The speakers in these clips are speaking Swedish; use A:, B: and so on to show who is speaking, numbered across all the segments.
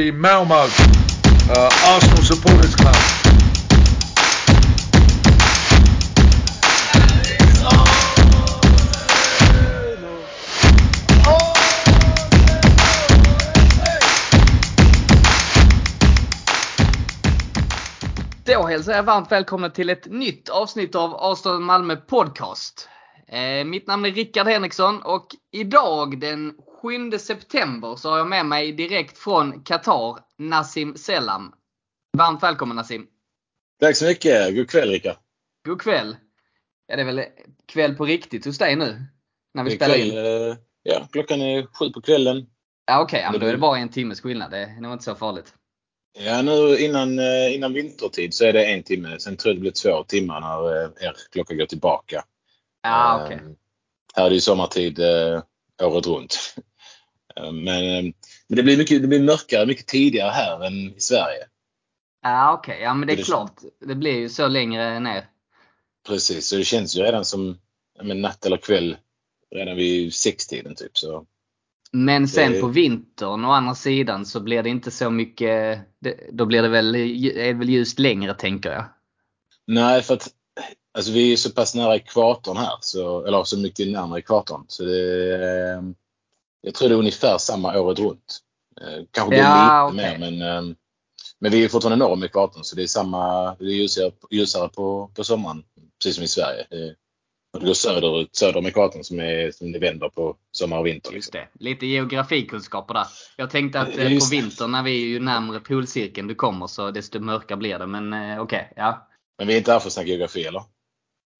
A: the Malmo uh, Arsenal Supporters Club.
B: Då hälsar jag varmt välkomna till ett nytt avsnitt av Arsenal Malmö Podcast. Eh, mitt namn är Rickard Henriksson och idag den 7 september så har jag med mig direkt från Qatar Nassim Selam. Varmt välkommen Nassim!
C: Tack så mycket! God kväll Rickard!
B: God kväll! Ja, det är väl kväll på riktigt hos dig nu? När vi spelar
C: kväll,
B: in?
C: eh, Ja, klockan är sju på kvällen.
B: Ja, Okej, ja, men då är det bara en timmes skillnad. Det är nog inte så farligt.
C: Ja, nu innan, eh, innan vintertid så är det en timme. Sen tror jag det blir två timmar när eh, er klocka går tillbaka.
B: Ja, okej.
C: Eh, Här är det ju sommartid året runt. Eh, Men, eh, men det, blir mycket, det blir mörkare mycket tidigare här än i Sverige.
B: Ja, okej. Ja, men det är
C: Det-
B: klart. Det blir ju så längre ner.
C: Precis, så det känns ju redan som men natt eller kväll redan vid sextiden typ. Så.
B: Men sen
C: Det-
B: på vintern å andra sidan så blir det inte så mycket. Då blir det väl, är det väl ljust längre tänker jag.
C: Nej, för att alltså, vi är så pass nära ekvatorn här. Så, eller så mycket närmare ekvatorn. Så det, eh, jag tror det är ungefär samma året runt. Eh, kanske
B: Ja,
C: lite
B: okej.
C: mer men, eh, men vi är fortfarande norr om ekvatorn så det är samma, det är ljusare, ljusare på, på sommaren. Precis som i Sverige. Det, går söderut, söder om ekvatorn som, är, som det vänder på sommar och vinter. Liksom.
B: Lite geografikunskaper där. Jag tänkte att eh, på
C: Just det.
B: vintern när vi är ju närmare polcirkeln du kommer så desto mörkare blir det. Men eh, okej, ja.
C: Men vi är inte här för att snacka geografi eller?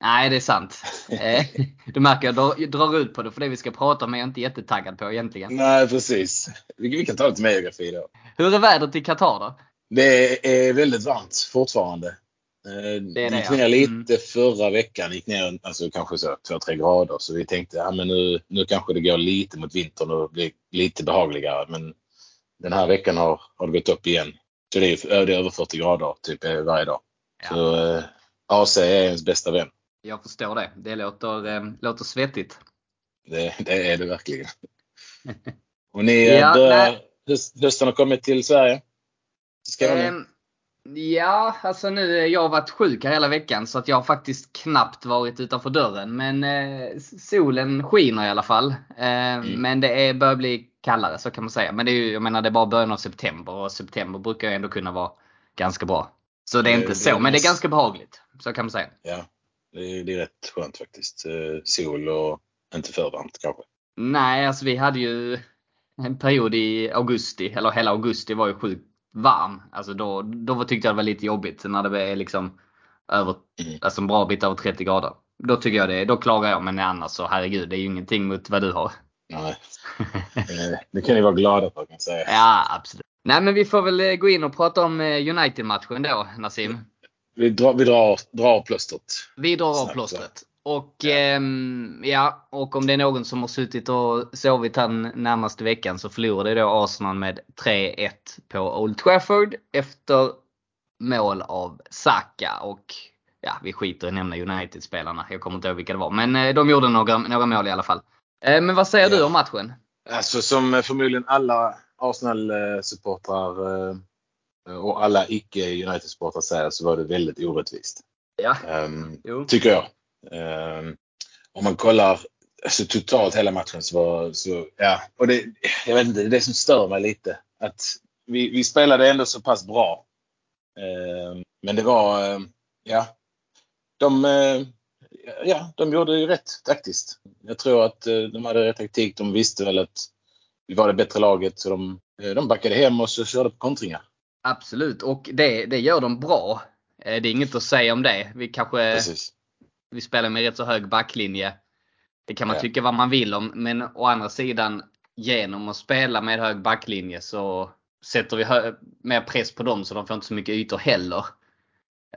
B: Nej, det är sant. Eh, du märker jag drar, ut på det för det vi ska prata om är jag inte jättetaggad på egentligen.
C: Nej, precis. Vi, kan ta lite mer geografi då.
B: Hur är vädret i Qatar då?
C: Det är väldigt varmt fortfarande. Eh,
B: Det är det,
C: gick
B: ja.
C: ner lite
B: Mm.
C: förra veckan. Gick ner alltså kanske så 2-3 grader. Så vi tänkte ja, men nu, nu kanske det går lite mot vintern och blir lite behagligare. Men den här veckan har, har det gått upp igen. Så det är, det är över 40 grader typ eh, varje dag.
B: Ja.
C: Så eh, AC är ens bästa vän.
B: Jag förstår det. Det låter, eh, låter svettigt.
C: Det, det är det verkligen. Och ni eh,
B: Ja,
C: höst, hösten har kommit till Sverige?
B: Ehm, ja, alltså nu har jag varit sjuk här hela veckan så att jag har faktiskt knappt varit utanför dörren. Men eh, solen skiner i alla fall. Eh, Men det är, börjar bli kallare så kan man säga. Men det är ju, jag menar det är bara början av september och september brukar ju ändå kunna vara ganska bra. Så det är inte
C: det
B: så, men det är ganska behagligt. Så kan man säga.
C: Ja, det är, det är rätt skönt faktiskt. Eh, sol och inte för varmt kanske.
B: Nej, alltså vi hade ju en period i augusti, eller hela augusti var ju sjukt varm. Alltså då, då tyckte jag det var lite jobbigt när det är liksom över,
C: Mm.
B: alltså en bra bit över 30 grader. Då tycker jag det, då klagar jag. Men annars så herregud, det är ju ingenting mot vad du har.
C: Nej. Eh, det kan ni vara glada för kan jag säga.
B: Ja, absolut. Nej, men vi får väl eh, gå in och prata om United-matchen då, Nassim.
C: Vi drar, vi drar, drar plåstret.
B: Vi drar av plåstret. Och, ehm, ja, och om det är någon som har suttit och sovit här närmaste veckan så förlorade då Arsenal med 3-1 på Old Trafford efter mål av Saka. Och ja, vi skiter i att nämna United-spelarna. Jag kommer inte ihåg vilka det var. Men eh, de gjorde några, några mål i alla fall. Eh, men vad säger
C: Ja.
B: du om matchen?
C: Alltså som förmodligen alla Arsenal-supportrar eh, och alla icke-United-supportrar säger så var det väldigt orättvist.
B: Ja. Jo.
C: tycker jag. Ehm, om man kollar alltså, totalt hela matchen så var så, ja. Och det, jag vet inte, det är det som stör mig lite. Att vi, vi spelade ändå så pass bra. Ehm, men det var, ja. De, eh, ja, de gjorde ju rätt taktiskt. Jag tror att eh, de hade rätt taktik. De visste väl att vi var det bättre laget. Så de, eh, de backade hem och så körde på kontringar.
B: Absolut, och det, det gör de bra. Eh, det är inget att säga om det. Vi kanske
C: Precis.
B: vi spelar med rätt så hög backlinje. Det kan man
C: Ja.
B: tycka vad man vill om, men å andra sidan genom att spela med hög backlinje så sätter vi hö- mer press på dem så de får inte så mycket ytor heller.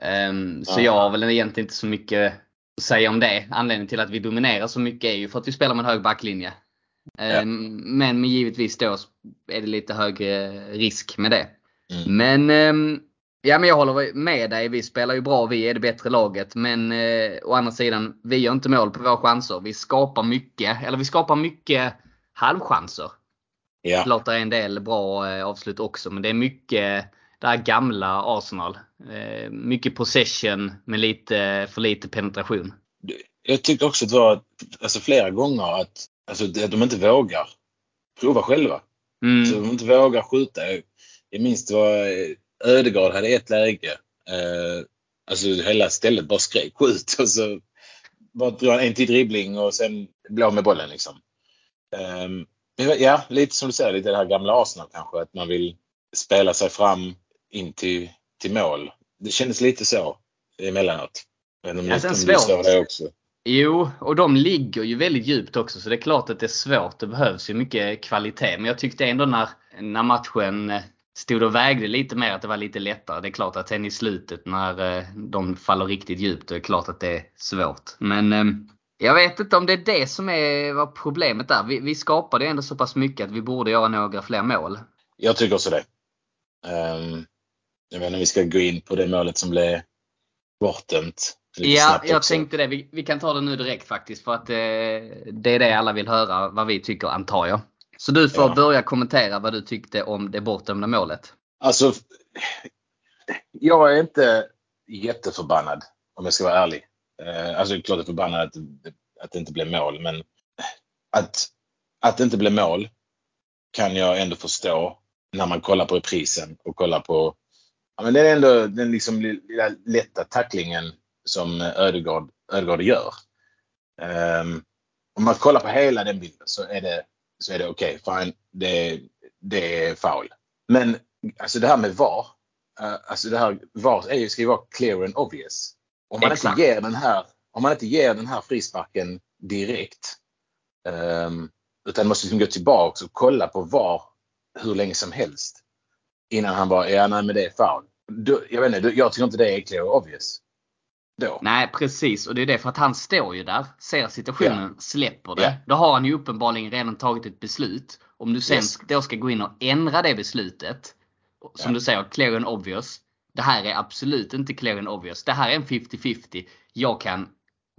B: Ehm, så
C: Ja.
B: jag har väl egentligen inte så mycket att säga om det. Anledningen till att vi dominerar så mycket är ju för att vi spelar med hög backlinje. Ehm, Men givetvis då är det lite högre risk med det.
C: Mm.
B: Men, ehm, ja, men jag håller med dig. Vi spelar ju bra. Vi är det bättre laget. Men eh, å andra sidan, vi gör inte mål på våra chanser. Vi skapar mycket, eller vi skapar mycket halvchanser.
C: Ja.
B: Klart det är en del bra eh, avslut också, men det är mycket det här gamla Arsenal. Eh, mycket possession med lite för lite penetration.
C: Jag tyckte också att det var alltså, flera gånger att, alltså, att de inte vågar prova själva.
B: Mm.
C: Så de inte vågar skjuta. Jag, minns det var Ödegård hade ett läge. Eh, alltså hela stället bara skrek skjut och så bara han en till dribbling och sen av med bollen liksom. Um, ja, lite som du säger, lite det här gamla Arsenal kanske. Att man vill spela sig fram in till, till mål. Det kändes lite så emellanåt. Men om
B: Ja, sen
C: om det också.
B: Jo, och de ligger ju väldigt djupt också så det är klart att det är svårt. Det behövs ju mycket kvalitet. Men jag tyckte ändå när, när matchen eh, stod och vägde lite mer att det var lite lättare. Det är klart att sen i slutet när eh, de faller riktigt djupt, då är det klart att det är svårt. Men eh, jag vet inte om det är det som är var problemet där. Vi, vi skapade ändå så pass mycket att vi borde göra några fler mål.
C: Jag tycker också det. Um, jag vet inte om vi ska gå in på det målet som blev bortdömt.
B: Ja, jag
C: också.
B: tänkte det. Vi, vi kan ta det nu direkt faktiskt. För att eh, det är det alla vill höra, vad vi tycker antar jag. Så du får
C: Ja.
B: börja kommentera vad du tyckte om det bortdömda målet.
C: Alltså, jag är inte jätteförbannad om jag ska vara ärlig. Eh, Alltså klart jag är förbannad att, att det inte blev mål, men att, att det inte blev mål kan jag ändå förstå när man kollar på reprisen och kollar på Ja, men det är ändå den liksom lilla lätta tacklingen som Ödegård gör. Um, om man kollar på hela den bilden så är det, så är det okej, fine, det, det är foul. Men alltså det här med VAR, eh, alltså det här VAR är ju, ska ju vara clear and obvious. Om man,
B: Exakt.
C: inte ger den här, om man inte ger den här frisparken direkt um, utan måste liksom gå tillbaka och kolla på VAR hur länge som helst innan han bara, ja nej men det är foul. Jag vet inte, jag tycker inte det är clear and obvious. Då.
B: Nej precis och det är det för att han står ju där, ser situationen, släpper det.
C: Ja.
B: Då har han ju uppenbarligen redan tagit ett beslut. Om du sen
C: Yes.
B: då ska gå in och ändra det beslutet. Som
C: Ja.
B: du säger, clear and obvious. Det här är absolut inte clear and obvious. Det här är en 50-50. Jag kan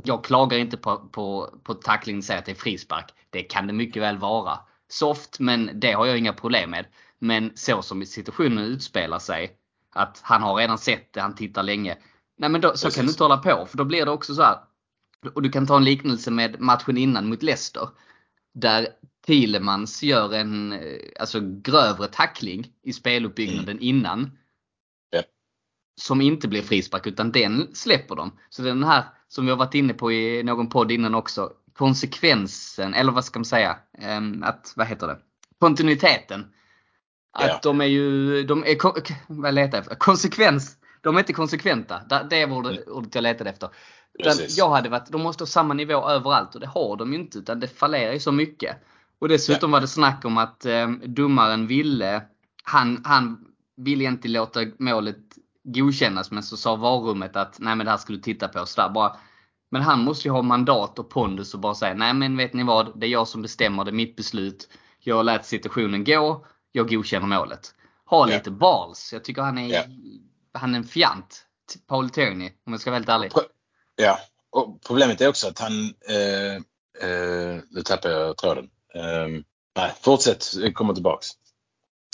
B: jag klagar inte på, på, på tacklingen och säger att det är frispark. Det kan det mycket väl vara. Soft, men det har jag inga problem med. Men så som situationen utspelar sig, att han har redan sett det, han tittar länge. Nej men då, så
C: Precis.
B: kan du inte hålla på, för då blir det också så här. Och du kan ta en liknelse med matchen innan mot Leicester. Där Thielemans gör en eh, alltså, grövre tackling i speluppbyggnaden innan.
C: Ja.
B: Som inte blir frispark utan den släpper de. Så den här som vi har varit inne på i någon podd innan också. Konsekvensen, eller vad ska man säga? Ehm, Att, vad heter det? Kontinuiteten. Att
C: Ja.
B: de är ju, de är, vad letar jag efter? Konsekvens. De är inte konsekventa. Det- var ordet ordet jag letade efter. Jag hade varit, de måste ha samma nivå överallt och det har de ju inte utan det fallerar ju så mycket. Och dessutom var det snack om att eh, domaren ville, han, han ville inte låta målet godkännas men så sa varummet att nej men det här ska du titta på. Så där, bara, men han måste ju ha mandat och pondus och bara säga nej men vet ni vad, det är jag som bestämmer, det är mitt beslut. Jag lät situationen gå, jag godkänner målet. Ha
C: Ja.
B: lite balls. Jag tycker han är,
C: Ja.
B: Han är en fjant. Paul Tierney om jag ska vara helt ärlig.
C: Ja, och problemet är också att han... Eh, eh, nu tappar jag tråden. Eh, nej, fortsätt. Kommer tillbaks.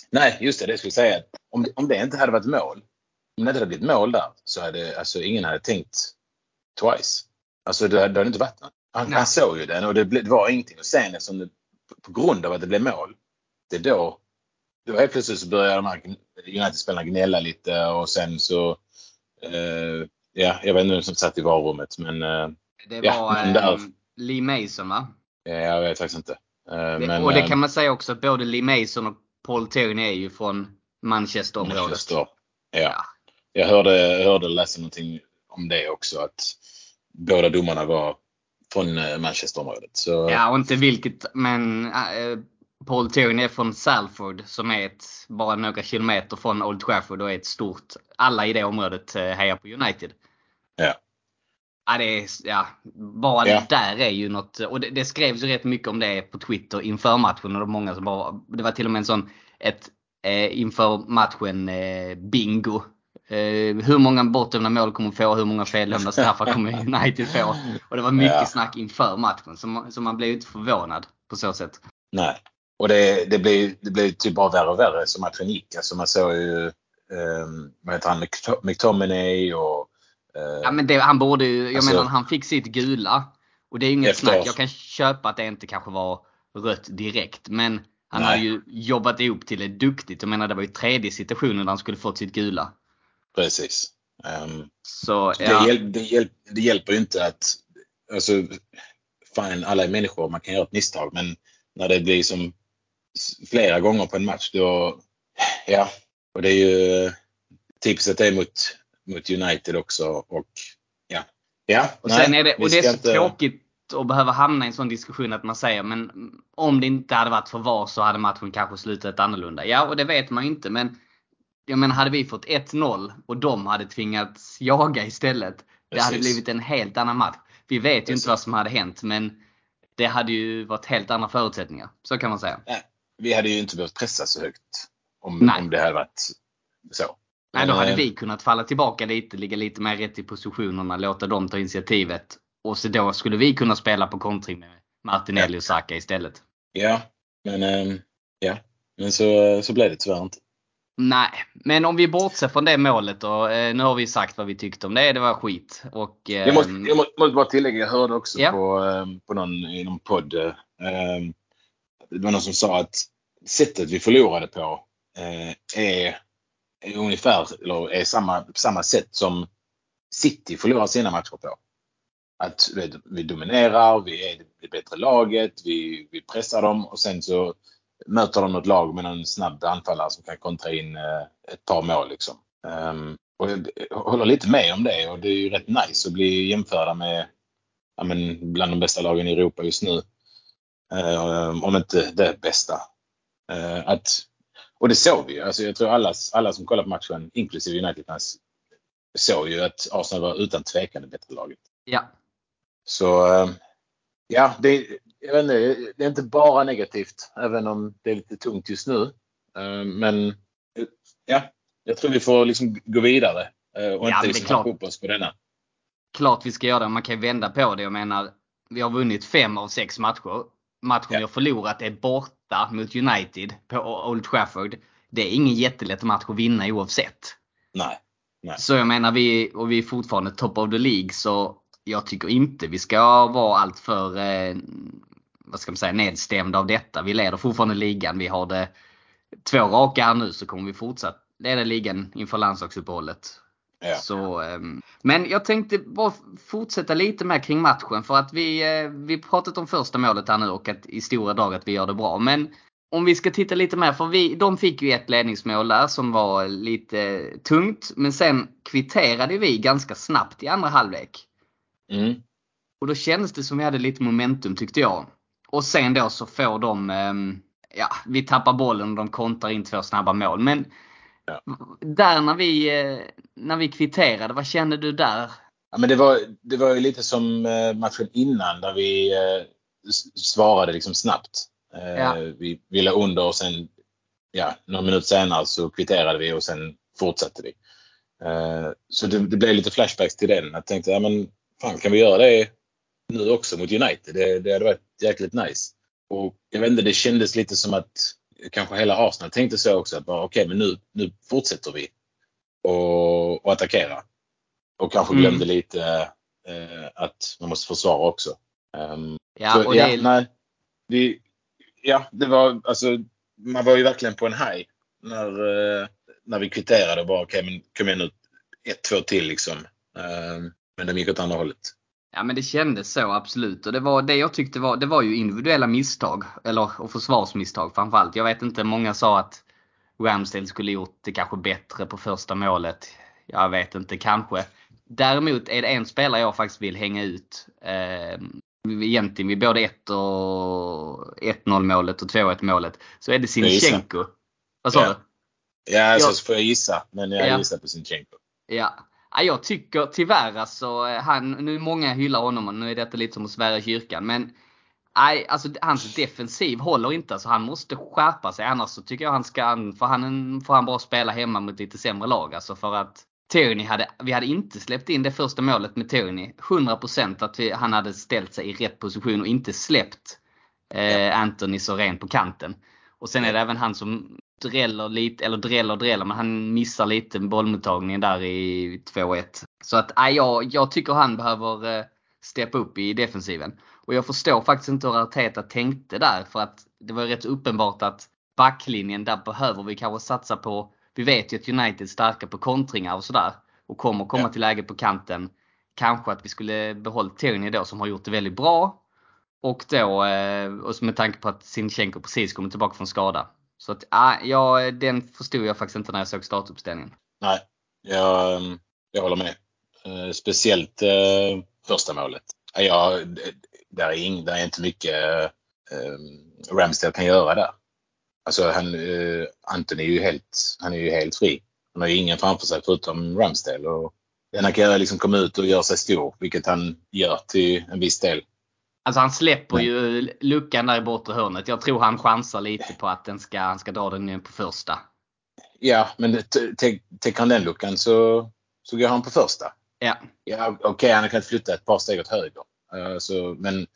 C: Nej, just det. Det skulle jag säga. Om, om det inte hade varit mål. Om det inte hade blivit mål där så hade alltså ingen hade tänkt twice. Alltså det, det hade inte varit något. Han, han såg ju den och det, blev, det var ingenting. Och sen eftersom det, på grund av att det blev mål. Det är då. Då helt plötsligt så börjar de här United-spelarna gnälla lite och sen så eh, ja, jag vet inte vem som satt i varummet men eh,
B: Det
C: Ja,
B: var
C: men där-
B: eh, Lee Mason va?
C: jag vet faktiskt inte. Eh,
B: Det,
C: men,
B: och det kan man säga också både Lee Mason och Paul Tierney är ju från Manchesterområdet.
C: Manchester. Ja. Jag hörde, hörde läsa någonting om det också att båda domarna var från Manchesterområdet. Så
B: Ja, och inte vilket, men Paul Tierney är från Salford som är ett, bara några kilometer från Old Trafford och är ett stort, alla i det området eh, hejar på United.
C: Ja.
B: Ja, det är, ja, bara
C: Ja.
B: där är ju något, och det, det skrevs ju rätt mycket om det på Twitter inför matchen och det var många som bara, det var till och med en sån, ett eh, inför matchen eh, bingo. Eh, hur många bortdömda mål kommer få? Hur många fellämnade straffar kommer United få? Och det var mycket
C: Ja.
B: snack inför matchen så man, så man blev ju inte förvånad på så sätt.
C: nej. Och det, det, blev, det blev typ bara värre och värre som matchen gick. Alltså man såg ju, eh, vad heter han, McTominay och... Eh,
B: Ja men det, han borde ju, jag
C: Alltså-
B: menar han fick sitt gula. Och det är ju inget
C: Efter-
B: snack. Jag kan köpa att det inte kanske var rött direkt. Men han
C: Nej.
B: hade ju jobbat ihop till det duktigt. Jag menar det var ju tredje situationen där han skulle fått sitt gula.
C: Precis. Ehm,
B: Så
C: det,
B: ja.
C: hjäl, det, hjäl, det hjälper ju inte att... Alltså, fine, alla är människor, man kan göra ett misstag. Men när det blir som flera gånger på en match då... Ja, och det är ju tipset är mot, mot United också. Och ja. ja
B: Och
C: nej,
B: sen är det, och det är så
C: inte-
B: tråkigt att behöva hamna i en sån diskussion att man säger men om det inte hade varit för VAR så hade matchen kanske slutat annorlunda. Ja, och det vet man ju inte men jag menar hade vi fått 1-0 och de hade tvingats jaga istället. Det hade blivit en helt annan match. Vi vet ju
C: Precis.
B: inte vad som hade hänt men det hade ju varit helt andra förutsättningar. Så kan man säga.
C: Vi hade ju inte behövt pressa så högt om,
B: Nej.
C: om det hade varit så.
B: Nej, då hade
C: eh,
B: vi kunnat falla tillbaka lite, ligga lite mer rätt i positionerna, låta dem ta initiativet. Och så då skulle vi kunna spela på kontring med Martinelli och Saka istället.
C: Ja, men, ehm, ja. men så, så blev det tyvärr inte.
B: Nej, men om vi bortser från det målet då. Eh, nu har vi sagt vad vi tyckte om det. Det var skit. Och,
C: Jag måste,
B: ehm,
C: jag måste, måste bara tillägga, jag hörde också
B: Ja.
C: på, ehm, på någon, i någon podd. ehm, det var någon som sa att sättet vi förlorade på eh, är, är ungefär, eller är samma, samma sätt som City förlorar sina matcher på. Att vet, vi dominerar, vi är det bättre laget, vi, vi pressar dem och sen så möter de något lag med någon snabb anfallare som kan kontra in eh, ett par mål. Liksom. Um, och jag jag håller lite med om det och det är ju rätt nice att bli jämförda med ja, men bland de bästa lagen i Europa just nu. Um, om inte det bästa. Ehm, att, och det såg vi ju. Alltså, jag tror alla, alla som kollar på matchen, inklusive United-fans, såg ju att Arsenal var utan tvekan det bättre laget.
B: ja.
C: Så ehm, ja, det, jag vet inte, det är inte bara negativt, även om det är lite tungt just nu. Ehm, Men eh, ja, jag tror vi får liksom gå vidare eh, och
B: är
C: inte liksom haka upp oss på denna.
B: Klart vi ska göra det. Man kan vända på det. Jag menar, vi har vunnit fem av sex matcher. Matchen
C: Ja.
B: vi har förlorat är borta mot United på Old Trafford. Det är ingen jättelätt match att vinna oavsett.
C: Nej.
B: Så jag menar, vi, och vi är fortfarande top of the League så jag tycker inte vi ska vara alltför eh, vad ska man säga, nedstämda av detta. Vi leder fortfarande ligan. Vi har det två raka här nu så kommer vi fortsatt leda ligan inför landslagsuppehållet.
C: Ja.
B: Så, ehm, men jag tänkte bara fortsätta lite mer kring matchen för att vi, eh, vi pratat om första målet här nu och att i stora drag att vi gör det bra. Men om vi ska titta lite mer, för vi, de fick ju ett ledningsmål där som var lite tungt. Men sen kvitterade vi ganska snabbt i andra halvlek.
C: Mm.
B: Och då kändes det som vi hade lite momentum tyckte jag. Och sen då så får de, ehm, ja vi tappar bollen och de kontrar in två snabba mål. Men
C: Ja.
B: där när vi, eh, när vi kvitterade, vad kände du där?
C: Ja, men det, var, det var ju lite som eh, matchen innan där vi eh, svarade liksom snabbt.
B: Ja.
C: Vi, vi la under och sen ja, några minuter senare så kvitterade vi och sen fortsatte vi. Så det, det blev lite flashbacks till den. Jag tänkte, ja men fan kan vi göra det nu också mot United? Det, det hade varit jäkligt nice. Och jag vet inte, det kändes lite som att kanske hela Arsenal tänkte så också. Att bara okej, men nu, nu fortsätter vi och, och attackera. Och kanske
B: Mm.
C: glömde lite eh, att man måste försvara också. Ehm,
B: Ja,
C: så,
B: och
C: ja,
B: det
C: nej, vi, ja, det var alltså, man var ju verkligen på en high när, eh, när vi kvitterade och bara okej, men kom igen nu, ett, två till liksom. Ehm, men de gick åt andra hållet.
B: Ja men det kändes så absolut. Och det var det jag tyckte var, det var ju individuella misstag. Eller och försvarsmisstag framförallt. Jag vet inte, många sa att Ramsdale skulle gjort det kanske bättre på första målet. Jag vet inte, kanske. Däremot är det en spelare jag faktiskt vill hänga ut. Eh, egentligen vid både 1 och 1-0 målet och 2-1 målet. Så är det
C: jag?
B: Sinchenko. Vad sa
C: Ja.
B: du?
C: Ja, alltså,
B: Ja.
C: så får jag gissa. Men jag
B: Ja.
C: gissar på Sinchenko.
B: Ja. Ja, jag tycker tyvärr alltså, han, nu många hyllar honom och nu är detta lite som att svära i kyrkan. Men nej, alltså hans defensiv håller inte. Alltså, han måste skärpa sig annars så tycker jag han ska, för han får han bara spela hemma mot lite sämre lag. Alltså för att Tierney hade, vi hade inte släppt in det första målet med Tierney. 100% att vi, han hade ställt sig i rätt position och inte släppt eh, Anthony så ren på kanten. Och sen är det även han som dräller lite, eller dräller dräller, men han missar lite bollmottagningen där i 2-1. Så att äh, jag, jag tycker han behöver eh, steppa upp i defensiven. Och jag förstår faktiskt inte hur Arteta tänkte där för att det var rätt uppenbart att backlinjen, där behöver vi kanske satsa på, vi vet ju att United är starka på kontringar och sådär och kommer komma till läge på kanten. Kanske att vi skulle behållit Tierney då som har gjort det väldigt bra. Och då, eh, och med tanke på att Sinchenko precis kommit tillbaka från skada. Så att, ja, den förstod jag faktiskt inte när jag såg startuppställningen.
C: Nej, jag, jag håller med. Eh, speciellt eh, första målet. Ja, det- där, är ing, där är inte mycket eh, Ramsdale kan göra där. Alltså han, eh, Anton är ju helt, han är ju helt fri. Han har ju ingen framför sig förutom Ramsdale. Och den han kan göra är liksom komma ut och göra sig stor, vilket han gör till en viss del.
B: Alltså han släpper
C: Nej.
B: ju luckan där i bortre hörnet. Jag tror han chansar lite på att den ska, han ska dra den på första.
C: Ja, men täcker han den luckan så, så går han på första.
B: Ja.
C: Ja, Okej, han kan flytta ett par steg åt höger. Eh, så, men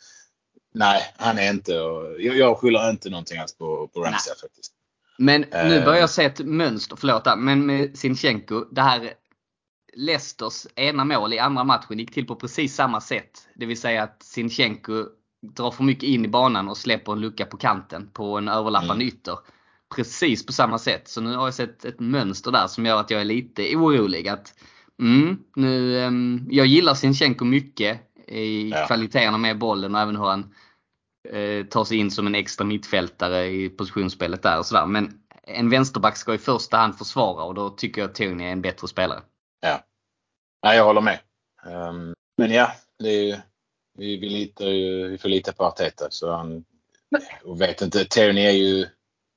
C: nej, han är inte... och Jag, jag skyller inte någonting alls på, på Ramsdale faktiskt.
B: Men nu
C: Eh.
B: börjar jag se ett mönster, förlåt, där, men med Sinchenko. Det här Leicesters ena mål i andra matchen gick till på precis samma sätt. Det vill säga att Sinchenko drar för mycket in i banan och släpper en lucka på kanten på en överlappande
C: Mm.
B: ytter. Precis på samma sätt. Så nu har jag sett ett mönster där som gör att jag är lite orolig. Att, mm, nu, ehm, jag gillar Sinchenko mycket i
C: Ja.
B: kvaliteterna med bollen och även hur han eh, tar sig in som en extra mittfältare i positionsspelet där och sådär. Men en vänsterback ska i första hand försvara och då tycker jag att Tony är en bättre spelare.
C: Nej, jag håller med. Ehm, men ja, det är, ju- vi, vi, litar ju, vi får lita på Arteta. Så han, och vet inte, Tierney är ju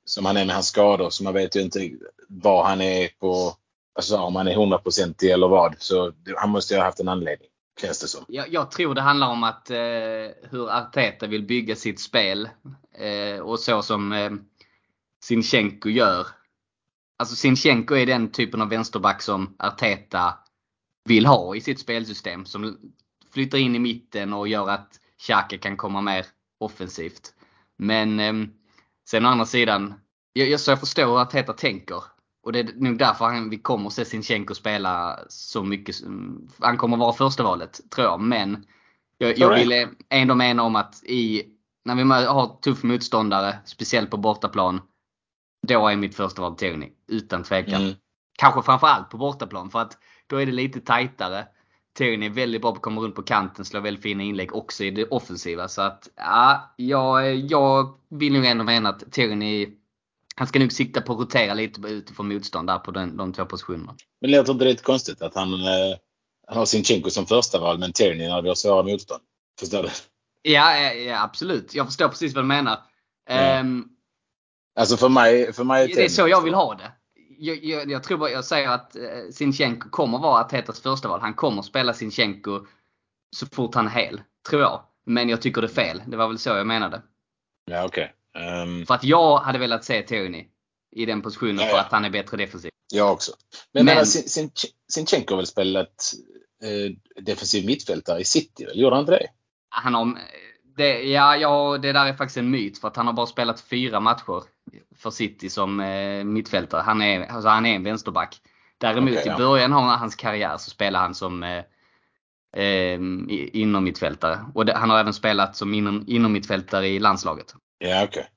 C: som han är med hans skador så man vet ju inte vad han är på. Alltså om han är 100% eller vad. Så han måste ju ha haft en anledning. Känns det som.
B: Jag, jag tror det handlar om att eh, hur Arteta vill bygga sitt spel. Eh, och så som eh, Sinchenko gör. Alltså Sinchenko är den typen av vänsterback som Arteta vill ha i sitt spelsystem. Som flyttar in i mitten och gör att Xhaka kan komma mer offensivt. Men eh, sen å andra sidan, jag, jag, så jag förstår hur Arteta tänker. Och det är nog därför han, vi kommer att se Sinchenko spela så mycket. som- Han kommer vara första valet tror jag. Men jag, jag vill ändå mena om att i, när vi har tuff motståndare, speciellt på bortaplan. Då är mitt första val Tierney. Utan tvekan.
C: Mm.
B: Kanske framförallt på bortaplan för att då är det lite tajtare. Tierney är väldigt bra på att komma runt på kanten, slår väldigt fina inlägg också i det offensiva. Så att ja, jag, jag vill nog ändå mena att Tierney han ska nog sikta på att rotera lite utifrån motstånd där på den, de två positionerna.
C: Men låter inte det lite konstigt att han, eh, han har Sinchenko som första val men Tierney när vi har svåra motstånd? Förstår du?
B: Ja, ja, absolut. Jag förstår precis vad du menar. Ehm,
C: Alltså för mig, för mig
B: det är så jag vill ha det. Jag, jag, jag tror bara jag säger att eh, Sinchenko kommer vara Artetas första val. Han kommer spela Sinchenko så fort han är hel. Tror jag. Men jag tycker det är fel. Det var väl så jag menade.
C: Ja, okej. Ehm,
B: För att jag hade velat se Tierney i den positionen
C: Ja,
B: för
C: ja.
B: att han är bättre defensiv.
C: jag också. Men,
B: Men-
C: men Sin- Sin- Sinchenko har väl spelat eh, defensiv mittfältare i City? Väl? Gjorde han inte det?
B: Han har, det, ja, ja, det där är faktiskt en myt för att han har bara spelat fyra matcher för City som eh, mittfältare. Han är, alltså han är en vänsterback. Däremot
C: Okej,
B: i
C: ja.
B: början av hans karriär så spelade han som eh, eh, i- inom mittfältare. Och det, han har även spelat som inom, inom mittfältare i landslaget.
C: Ja, okej.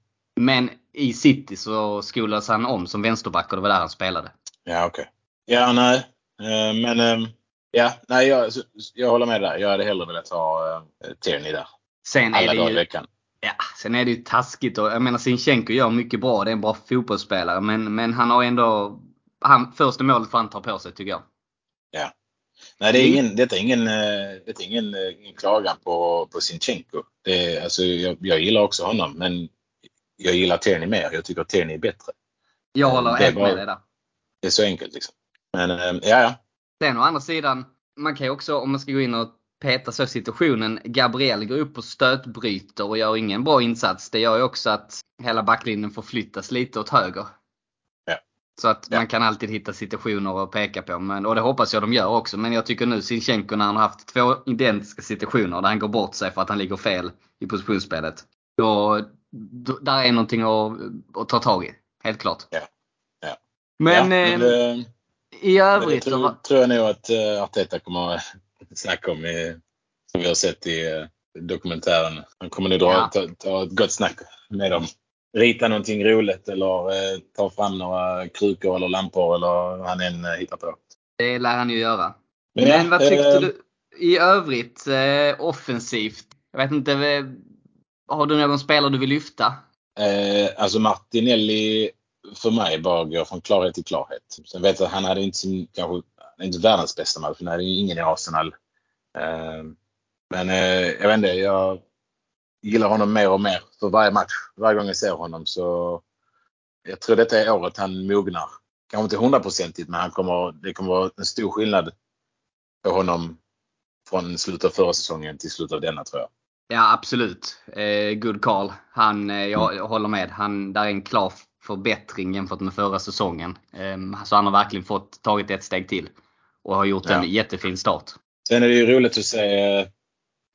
B: Men i City så skolades han om som vänsterback och det var där han spelade.
C: Ja, okej. Ja, nej. Eh, men ehm, ja, nej, jag, jag håller med där. Jag hade hellre velat ha uh, Tierney där.
B: Sen är
C: Alla
B: det
C: dagar i
B: ju,
C: veckan.
B: Ja, sen är det ju taskigt och jag menar Sinchenko gör mycket bra. Det är en bra fotbollsspelare. Men, men han har ändå... Han, första målet får han ta på sig tycker jag.
C: Nej, det är
B: Mm.
C: ingen, detta är ingen, eh, det är ingen, eh, ingen klagan på, på Sinchenko. Det är, alltså, jag, jag gillar också honom, men jag gillar Tierney mer. Jag tycker Tierney är bättre.
B: Jag håller helt med dig där.
C: Det är så enkelt liksom. Men eh, ja, ja.
B: Sen å andra sidan, man kan ju också om man ska gå in och peta så situationen. Gabriel går upp och stötbryter och gör ingen bra insats. Det gör ju också att hela backlinjen får flyttas lite åt höger.
C: Ja.
B: Så att
C: Ja.
B: man kan alltid hitta situationer att peka på. Men, och det hoppas jag de gör också. Men jag tycker nu Sinchenko när han har haft två identiska situationer där han går bort sig för att han ligger fel i positionsspelet. då, då, där är någonting att, att ta tag i. Helt klart.
C: Ja. Ja.
B: Men, eh,
C: men, eh,
B: i
C: men det
B: övrigt
C: tror, tror jag nog att uh, Arteta kommer att snacka om, i, som vi har sett i uh, dokumentären. Han kommer nog dra,
B: Ja.
C: ta, ta ett gott snack med dem. Rita någonting roligt eller uh, ta fram några krukor eller lampor eller vad han än uh, hittar på.
B: det lär han ju göra.
C: Men
B: Men, vad tyckte
C: eh,
B: du i övrigt eh, offensivt? Jag vet inte, eh, har du någon spelare du vill lyfta?
C: Eh, alltså Martinelli för mig bara går från klarhet till klarhet. Sen vet jag att han hade inte sin, kanske, inte världens bästa match. Han hade ju ingen i Arsenal. Eh, men eh, jag vet inte, jag gillar honom mer och mer för varje match. Varje gång jag ser honom så jag tror detta är året han mognar. Kanske inte hundraprocentigt men han kommer, det kommer vara en stor skillnad på honom från slutet av förra säsongen till slutet av denna tror jag.
B: Ja absolut. Eh, good call. Han, eh, jag, jag håller med. Han, där är en klar förbättring jämfört med förra säsongen. Eh, så han har verkligen fått tagit ett steg till. Och har gjort en
C: Ja.
B: jättefin start.
C: Sen är det ju roligt att se eh,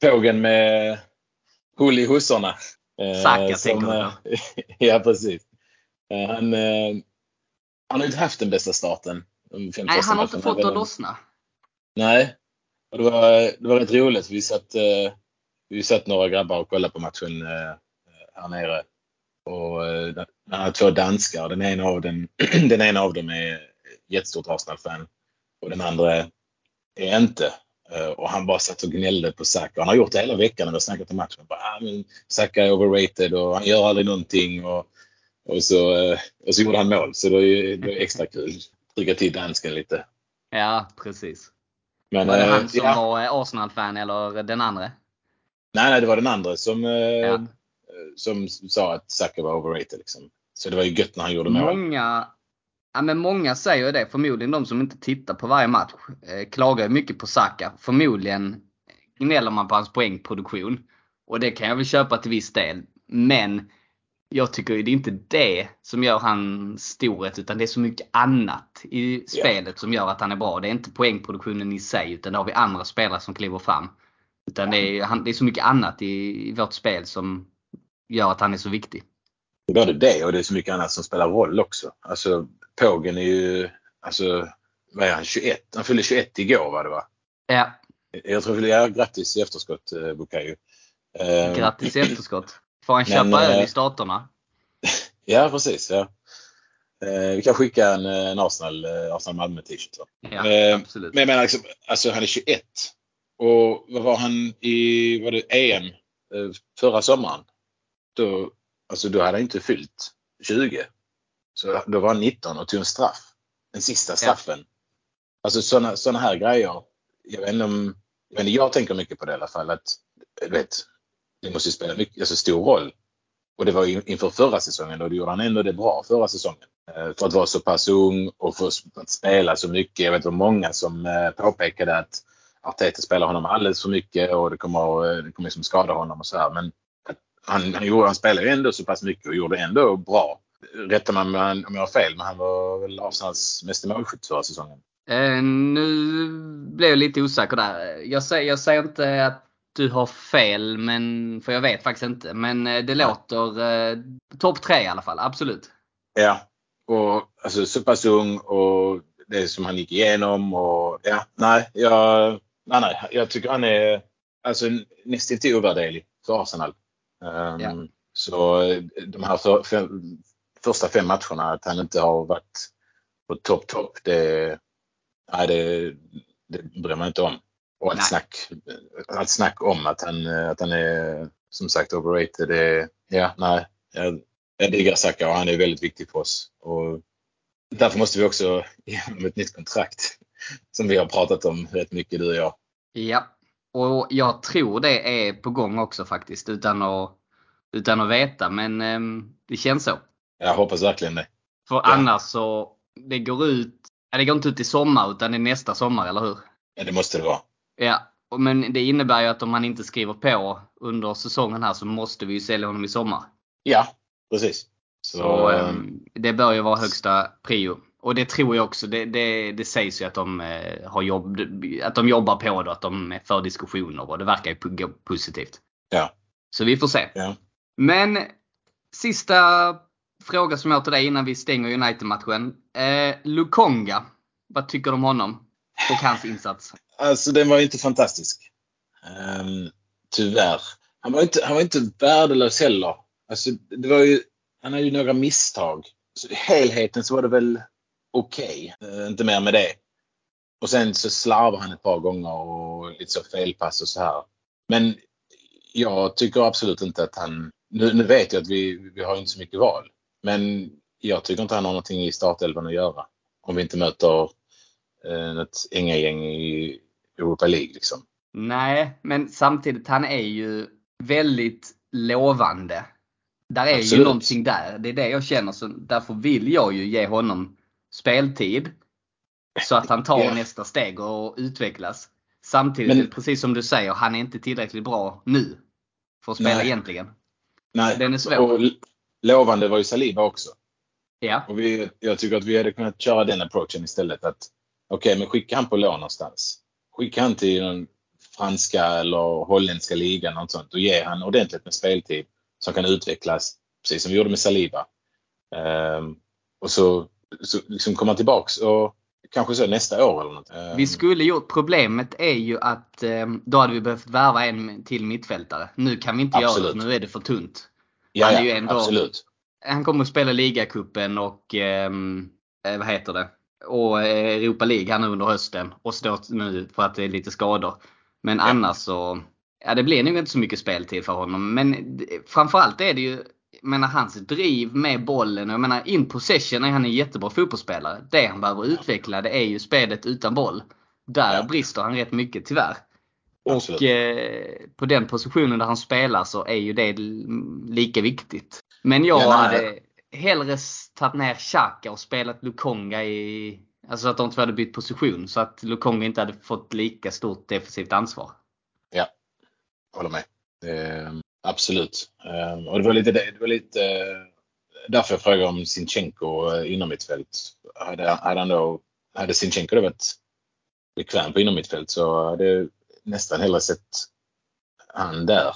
C: fågeln med hull i hussorna. Eh,
B: Saka
C: som,
B: tänker
C: eh, Ja, precis. Han, han har inte haft den bästa starten.
B: Nej, han har inte fått det att lossna.
C: Nej. Och det, var, det var rätt roligt. Vi satt, vi satt några grabbar och kollade på matchen här nere. Och han har två danskar. Den ena av, den, den ena av dem är jättestort Arsenal-fan. Och den andra är inte. Eh, Och han bara satt och gnällde på Saka. Han har gjort det hela veckan när vi har snackat om matchen. Bara, ah, men Saka är overrated och han gör aldrig någonting. Och, och, så, eh, och så gjorde han mål. Så det ju det extra kul. Trycka till dansken lite.
B: Ja, precis.
C: Men,
B: Var det
C: eh,
B: han som
C: ja.
B: var Arsenal-fan eller den andra?
C: Nej, nej, det var den andra som,
B: Ja.
C: som sa att Saka var overrated. Liksom. Så det var ju gött när han gjorde mål.
B: Många, ja, men många säger ju det. Förmodligen de som inte tittar på varje match eh, klagar ju mycket på Saka. Förmodligen gnäller man på hans poängproduktion. Och det kan jag väl köpa till viss del. Men jag tycker ju det är inte det som gör han storhet utan det är så mycket annat i spelet som gör att han är bra. Det är inte poängproduktionen i sig utan det har vi andra spelare som kliver fram. Utan det är, han, det är så mycket annat i, i vårt spel som gör att han är så viktig.
C: Både det och det är så mycket annat som spelar roll också. Alltså, Pågen är ju, alltså, vad är han, 21? Han fyllde 21 igår var det va?
B: Ja,
C: Jag tror ja, grattis i efterskott eh, Bukayo. Eh,
B: Grattis i efterskott. Får han köpa öl
C: eh,
B: i staterna?
C: Ja, precis. Ja. Eh, vi kan skicka en, eh, en Arsenal, eh, Arsenal Malmö t-shirt.
B: Ja,
C: eh,
B: absolut.
C: Men jag menar, liksom, alltså han är 21. Och vad var han i var det EM eh, förra sommaren? Då, alltså, då hade han inte fyllt 20. Så då var han 19 och tog en straff. Den sista straffen. Alltså sådana såna här grejer. Jag vet inte om, jag, vet inte, jag tänker mycket på det i alla fall. Att, du vet, det måste ju spela mycket, alltså stor roll. Och det var ju inför förra säsongen och då gjorde han ändå det bra förra säsongen. Eh, För att vara så pass ung och för att spela så mycket. Jag vet det var många som eh, påpekade att Arteta spelar honom alldeles för mycket och det kommer, eh, det kommer liksom skada honom och så här. Men han, han, gjorde, han spelade ju ändå så pass mycket och gjorde ändå bra. Rättar man mig om jag har fel, men han var väl Arsenals meste målskytt förra säsongen.
B: Eh, nu blev jag lite osäker där. Jag säger, jag säger inte att du har fel, men, för jag vet faktiskt inte. Men eh, det låter eh, topp tre i alla fall, absolut.
C: Ja, och alltså så pass ung och det som han gick igenom och ja, nej, jag, nej, nej, jag tycker han är alltså nästan till ovärderlig för Arsenal. Um,
B: Ja.
C: Så eh, de här för, fem, första fem matcherna, att han inte har varit på topp, topp, det, nej, det, det bryr man inte om. Och allt snack, allt snack om att han, att han är som sagt overrated, det, ja, nej. Jag, jag diggar Saka och han är väldigt viktig för oss. Och därför måste vi också igenom ett nytt kontrakt. Som vi har pratat om rätt mycket du och jag.
B: Ja. Och jag tror det är på gång också faktiskt, utan att, utan att veta. Men ehm, det känns så.
C: Jag hoppas verkligen det.
B: För annars så, det går ut, ja, det går inte ut i sommar utan det är nästa sommar, eller hur?
C: Ja, det måste det vara.
B: Ja, men det innebär ju att om han inte skriver på under säsongen här så måste vi ju sälja honom i sommar.
C: Ja, precis. Så,
B: Så
C: ehm,
B: ehm, det bör ju vara högsta prio. Och det tror jag också. Det, det, det sägs ju att de, eh, har jobb, att de jobbar på det att de är för diskussioner och det verkar ju positivt.
C: Ja.
B: Så vi får se.
C: ja.
B: Men sista fråga som jag har till dig innan vi stänger United-matchen. Eh, Lukonga, vad tycker du om honom och hans insats?
C: Alltså den var inte fantastisk. Um, tyvärr. Han var inte, han var inte värdelös heller. Alltså, det var ju, han hade ju några misstag. Så I helheten så var det väl okej. Okay. Uh, inte mer med det. Och sen så slarvar han ett par gånger och lite så felpass och så här. Men jag tycker absolut inte att han... Nu, nu vet jag att vi, vi har inte så mycket val. Men jag tycker inte han har någonting i startelvan att göra. Om vi inte möter eh, ett gäng i Europa League liksom.
B: Nej, men samtidigt han är ju väldigt lovande. Där är Absolut. ju någonting där. Det är det jag känner. Så därför vill jag ju ge honom speltid. Så att han tar yeah. nästa steg och utvecklas. Samtidigt, men, precis som du säger, han är inte tillräckligt bra nu. För att spela nej. egentligen.
C: Nej. Den är svår. Och lovande var ju Saliba också. Ja. Och vi, jag tycker att vi hade kunnat köra den approachen istället. att Okej, okay, men skicka han på lån någonstans. Skicka han till någon franska eller holländska ligan något sånt och ge han ordentligt med speltid som kan utvecklas precis som vi gjorde med Saliba. Um, och så, så liksom komma tillbaks och kanske så nästa år eller något. Um,
B: vi skulle gjort, problemet är ju att um, då hade vi behövt värva en till mittfältare. Nu kan vi inte absolut. göra det, nu är det för tunt.
C: Ja, ja ändå, absolut.
B: Han kommer att spela ligacupen och eh, vad heter det? Och Europa League här nu under hösten och står nu för att det är lite skador. Men ja. annars så, ja det blir nog inte så mycket speltid för honom. Men framförallt är det ju, jag menar hans driv med bollen. Jag menar in possession är han en jättebra fotbollsspelare. Det han behöver utveckla det är ju spelet utan boll. Där ja. brister han rätt mycket tyvärr. Och eh, på den positionen där han spelar så är ju det lika viktigt. Men jag ja, hade hellre tagit ner Xhaka och spelat Lukonga i... Alltså att de två hade bytt position så att Lukonga inte hade fått lika stort defensivt ansvar.
C: Ja, håller med. Eh, absolut. Eh, och det var lite, det var lite eh, därför jag frågade om Sinchenko eh, inom mitt fält. Hade, hade, han då, hade Sinchenko då varit bekväm på inom mitt fält så hade nästan hellre sett han där.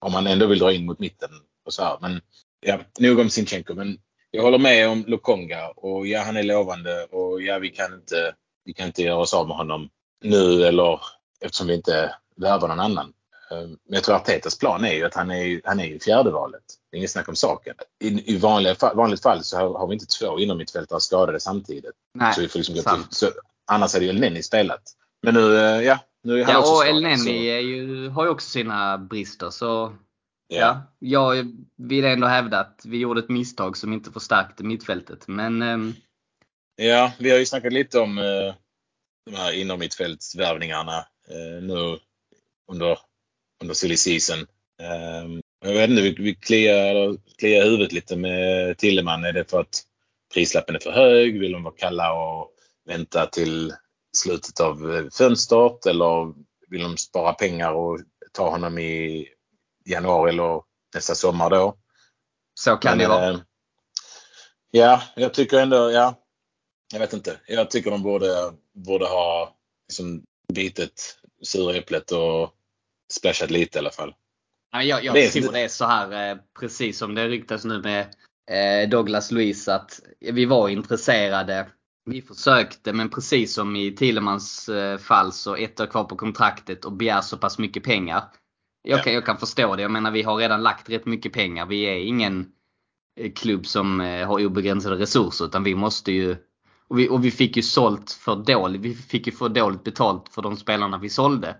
C: Om man ändå vill dra in mot mitten och så här. Men ja, nog om Sinchenko. Men jag håller med om Lokonga och ja, han är lovande och ja, vi kan inte, vi kan inte göra oss av med honom nu eller eftersom vi inte värvar någon annan. Eh, men jag tror Artetas plan är ju att han är, han är ju fjärde valet. Det är inget snack om saken. I, i vanliga, vanligt fall så har, har vi inte två inom mittfältare skadade samtidigt.
B: Nej,
C: så vi får liksom gå till, så, annars hade ju Elneny spelat. Men nu, eh, ja, nu är han
B: ja, och Elneny har ju också sina brister. Så ja. ja, jag vill ändå hävda att vi gjorde ett misstag som inte förstärkte mittfältet. Men, ähm...
C: Ja, vi har ju snackat lite om äh, de här inom mittfältsvärvningarna äh, nu under, under silly season. Ähm, jag vet inte, vi, vi kliar, kliar huvudet lite med Tilleman. Är det för att prislappen är för hög? Vill de vara kalla och vänta till slutet av eh, fönstret eller vill de spara pengar och ta honom i januari eller nästa sommar då?
B: Så kan Men, det vara. Eh,
C: ja, jag tycker ändå, ja. Jag vet inte. Jag tycker de borde, borde ha liksom bitit sura äpplet och splashat lite i alla fall.
B: jag, jag det tror det är så här, eh, precis som det ryktas nu med Douglas Luiz, att vi var intresserade vi försökte men precis som i Tillemans eh, fall så ett år kvar på kontraktet och begär så pass mycket pengar. Jag kan, jag kan förstå det. Jag menar vi har redan lagt rätt mycket pengar. Vi är ingen eh, klubb som eh, har obegränsade resurser utan vi måste ju och vi, och vi fick ju sålt för dåligt. Vi fick ju för dåligt betalt för de spelarna vi sålde.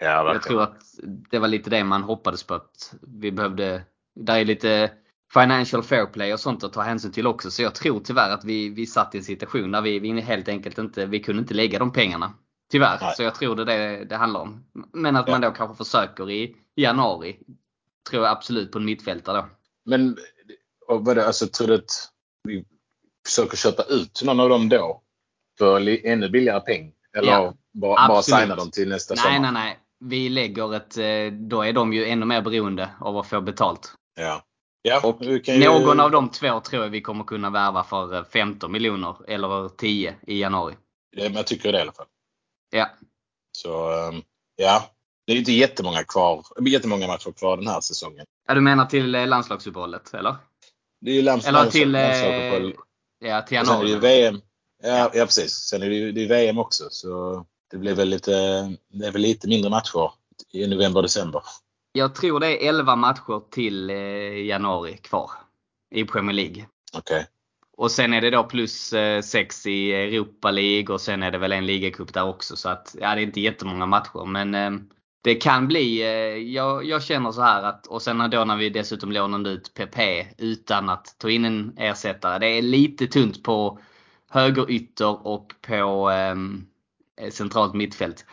B: Ja, jag tror att det var lite det man hoppades på att vi behövde. Där är lite financial fair play och sånt att ta hänsyn till också. Så jag tror tyvärr att vi, vi satt i en situation där vi, vi helt enkelt inte, vi kunde inte lägga de pengarna. Tyvärr. Nej. Så jag tror det är det det handlar om. Men att ja. man då kanske försöker i januari. Tror jag absolut på en mittfältare då.
C: Men och vad alltså, tror du att vi försöker köpa ut någon av dem då? För ännu billigare peng? Eller ja, bara, bara signa dem till nästa
B: nej, sommar? Nej, nej, nej. Vi lägger ett, eh, då är de ju ännu mer beroende av att få betalt.
C: Ja.
B: Ja, och någon ju... av de två tror jag vi kommer kunna värva för 15 miljoner eller 10 i januari.
C: Ja, jag tycker det i alla fall.
B: Ja.
C: Så ehm, ja, det är inte jättemånga, kvar, jättemånga matcher kvar den här säsongen.
B: Ja, du menar till eh, landslagsuppehållet, eller?
C: Det är ju lands,
B: Eller till, eh,
C: landslagsuppehåll.
B: Ja, till
C: Och sen är det ju
B: januari.
C: VM. Ja, ja precis. Sen är det ju det är VM också. Så det blir väl lite, det är väl lite mindre matcher i november och december.
B: Jag tror det är 11 matcher till eh, januari kvar i Premier League.
C: Okej.
B: Och sen är det då plus 6 i Europa League och sen är det väl en ligacup där också. Så att, ja, det är inte jättemånga matcher. Men eh, det kan bli, eh, jag, jag känner så här att, och sen då när vi dessutom lånade ut PP utan att ta in en ersättare. Det är lite tunt på högerytter och på eh, centralt mittfält.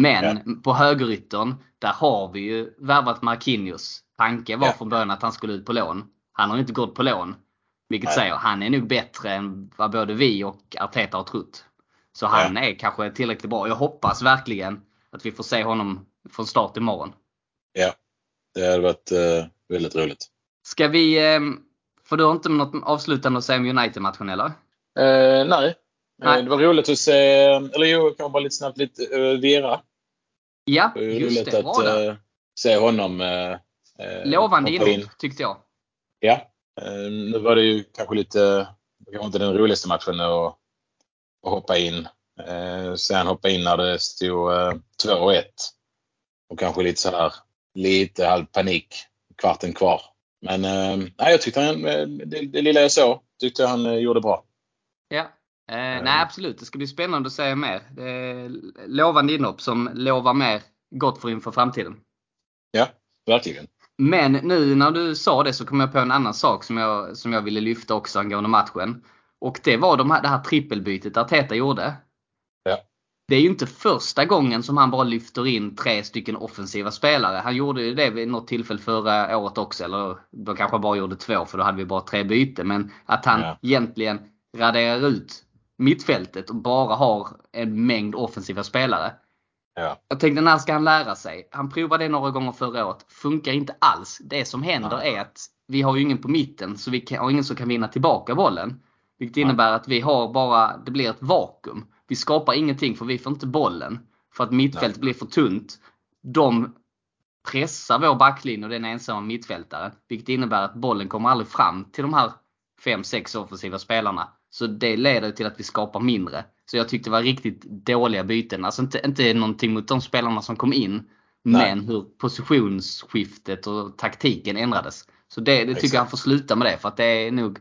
B: Men på högeryttern, där har vi ju värvat Marquinhos. Tanken var
C: Ja.
B: från början att han skulle ut på lån. Han har inte gått på lån. Vilket
C: Nej.
B: säger han är nog bättre än vad både vi och Arteta har trott. Så han är kanske tillräckligt bra. Jag hoppas verkligen att vi får se honom från start imorgon.
C: Ja. Det hade varit eh, väldigt roligt.
B: Ska vi... Eh, för du har inte något avslutande att säga om United-matchen eller?
C: Eh, nej.
B: Nej.
C: Eh, det var roligt att se, eller jo, kan bara lite snabbt lite uh, Vera.
B: Ja,
C: Det
B: just
C: roligt
B: det. Bra
C: att eh, se honom eh,
B: Lovande inhopp tyckte jag.
C: Ja. Eh, nu var det ju kanske lite, kanske inte den roligaste matchen att, att hoppa in. Eh, sen hoppa in när det stod eh, 2-1. Och kanske lite så här, lite halv panik, kvarten kvar. Men eh, nej, jag tyckte han, det, det lilla jag såg, tyckte han gjorde bra.
B: Ja. Eh, nej absolut, det ska bli spännande att se mer. Det är lovande inhopp som lovar mer gott för inför framtiden.
C: Ja, verkligen.
B: Men nu när du sa det så kom jag på en annan sak som jag, som jag ville lyfta också angående matchen. Och det var de här, det här trippelbytet Arteta gjorde.
C: Ja.
B: Det är ju inte första gången som han bara lyfter in tre stycken offensiva spelare. Han gjorde ju det vid något tillfälle förra året också. Eller då kanske han bara gjorde två för då hade vi bara tre byten. Men att han
C: Ja.
B: egentligen raderar ut mittfältet och bara har en mängd offensiva spelare.
C: Ja.
B: Jag tänkte när ska han lära sig? Han provade det några gånger förra året. Funkar inte alls. Det som händer
C: Nej.
B: är att vi har ju ingen på mitten så vi kan, har ingen som kan vinna tillbaka bollen. Vilket
C: Nej.
B: innebär att vi har bara, det blir ett vakuum. Vi skapar ingenting för vi får inte bollen. För att mittfältet blir för tunt. De pressar vår backlinje och den ensamma mittfältaren. Vilket innebär att bollen kommer aldrig fram till de här 5-6 offensiva spelarna. Så det leder till att vi skapar mindre. Så jag tyckte det var riktigt dåliga byten. Alltså inte, inte någonting mot de spelarna som kom in.
C: Nej.
B: Men hur positionsskiftet och taktiken ändrades. Så det, det tycker
C: Exakt.
B: jag han får sluta med det. För att det är nog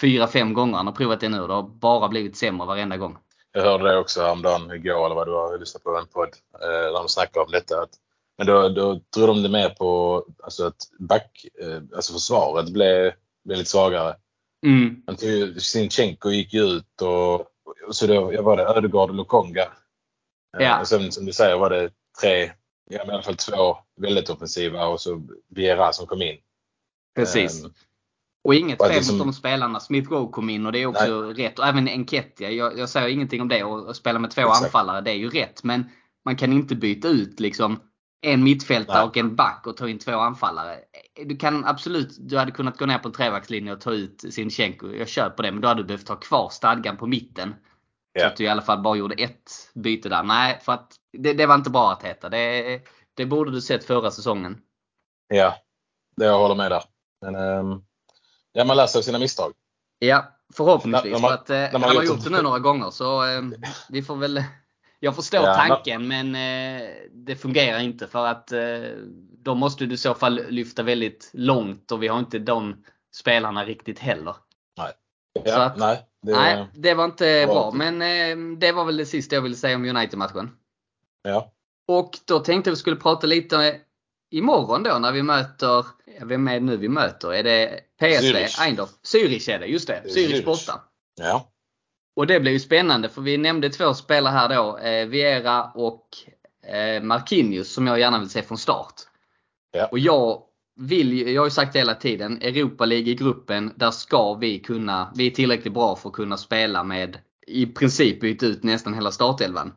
B: 4-5 gånger han har provat det nu. Det har bara blivit sämre varenda gång.
C: Jag hörde det också häromdagen, igår eller vad det var, jag lyssnade på en podd eh, där de snackade om detta. Att, men då, då tror de det mer på alltså att back, eh, alltså försvaret blev, blev lite svagare.
B: Mm.
C: Sinchenko gick ju ut och, så då var det Ödegaard och Lokonga. Eh,
B: Ja.
C: Och sen som du säger var det tre, i alla fall två väldigt offensiva och så Viera som kom in.
B: Precis.
C: Eh,
B: Och inget fel
C: liksom-
B: mot de spelarna. Smith Rowe kom in och det är också rätt. Och även Enketia. Jag, jag säger ingenting om det. Och, och spela med två
C: Exakt.
B: anfallare, det är ju rätt. Men man kan inte byta ut liksom en mittfältare
C: Nej.
B: och en back och ta in två anfallare. Du kan absolut, du hade kunnat gå ner på en trebackslinje och ta ut Sinchenko. Jag kör på det. Men då hade du behövt ha kvar stadgan på mitten. Så
C: Ja.
B: att du i alla fall bara gjorde ett byte där. Nej, för att det, det var inte bra att heta. Det, det borde du sett förra säsongen.
C: ja, det jag håller med där. Men ehm, ja, man lär sig av sina misstag.
B: Ja, förhoppningsvis.
C: När- när man-
B: för att, eh,
C: när man
B: han har
C: gjort det-
B: nu några gånger så eh, vi får väl... Jag förstår
C: Ja,
B: tanken men eh, det fungerar inte för att eh, då måste du i så fall lyfta väldigt långt och vi har inte de spelarna riktigt heller.
C: Ja,
B: Så att-
C: nej, det,
B: Nej, det var inte
C: bra.
B: bra. Men eh, det var väl det sista jag ville säga om United-matchen.
C: ja,
B: Och då tänkte jag vi skulle prata lite imorgon då när vi möter, ja, vem är det nu vi möter? Är det PSV?
C: Zürich.
B: Eindhoven? Zürich är det, just det. Zürich
C: Zürich.
B: borta.
C: ja,
B: Och det blir ju spännande för vi nämnde två spelare här då. Eh, Viera och eh, Marquinhos som jag gärna vill se från start.
C: Ja.
B: Och jag vill jag har ju sagt det hela tiden, Europa League i gruppen, där ska vi kunna, vi är tillräckligt bra för att kunna spela med i princip byta ut nästan hela startelvan.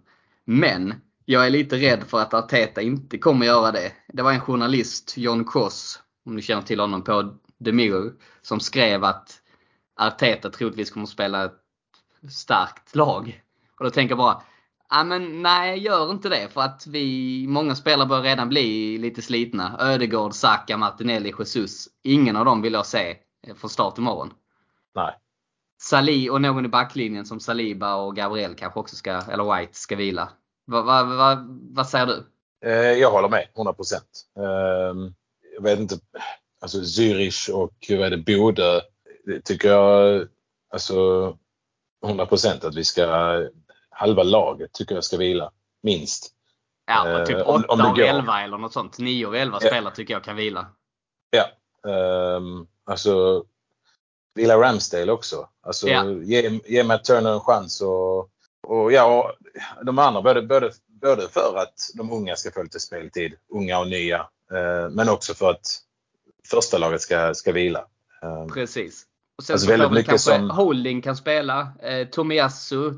B: Men jag är lite rädd för att Arteta inte kommer göra det. Det var en journalist, John Cross, om ni känner till honom på The Mirror, som skrev att Arteta troligtvis kommer att spela ett starkt lag. Och då tänker jag bara, Ja, men nej, gör inte det. För att vi, många spelare börjar redan bli lite slitna. Ödegård, Saka, Martinelli, Jesus. Ingen av dem vill jag se från start imorgon.
C: Nej.
B: Sali och någon i backlinjen som Saliba och Gabriel kanske också ska, eller White, ska vila. Vad va, va, vad säger du?
C: Eh, jag håller med, 100 procent. Eh, jag vet inte, alltså Zürich och vad är det, Bodö, det tycker jag, alltså 100 procent att vi ska, halva laget tycker jag ska vila, minst.
B: Ja, typ
C: Eh,
B: 8
C: om- om det
B: av
C: går.
B: 11 eller något sånt. 9 av 11
C: Ja.
B: spelare tycker jag kan vila.
C: Ja. Um, alltså, vila Ramsdale också. Alltså,
B: Ja.
C: ge, ge Matt Turner en chans och, och ja, och de andra både, både, både för att de unga ska få lite speltid, unga och nya, eh, men också för att första laget ska, ska vila. Um,
B: Precis. Och sen
C: Alltså
B: så
C: väldigt mycket som-
B: Holding kan spela. Eh, Tomiyasu,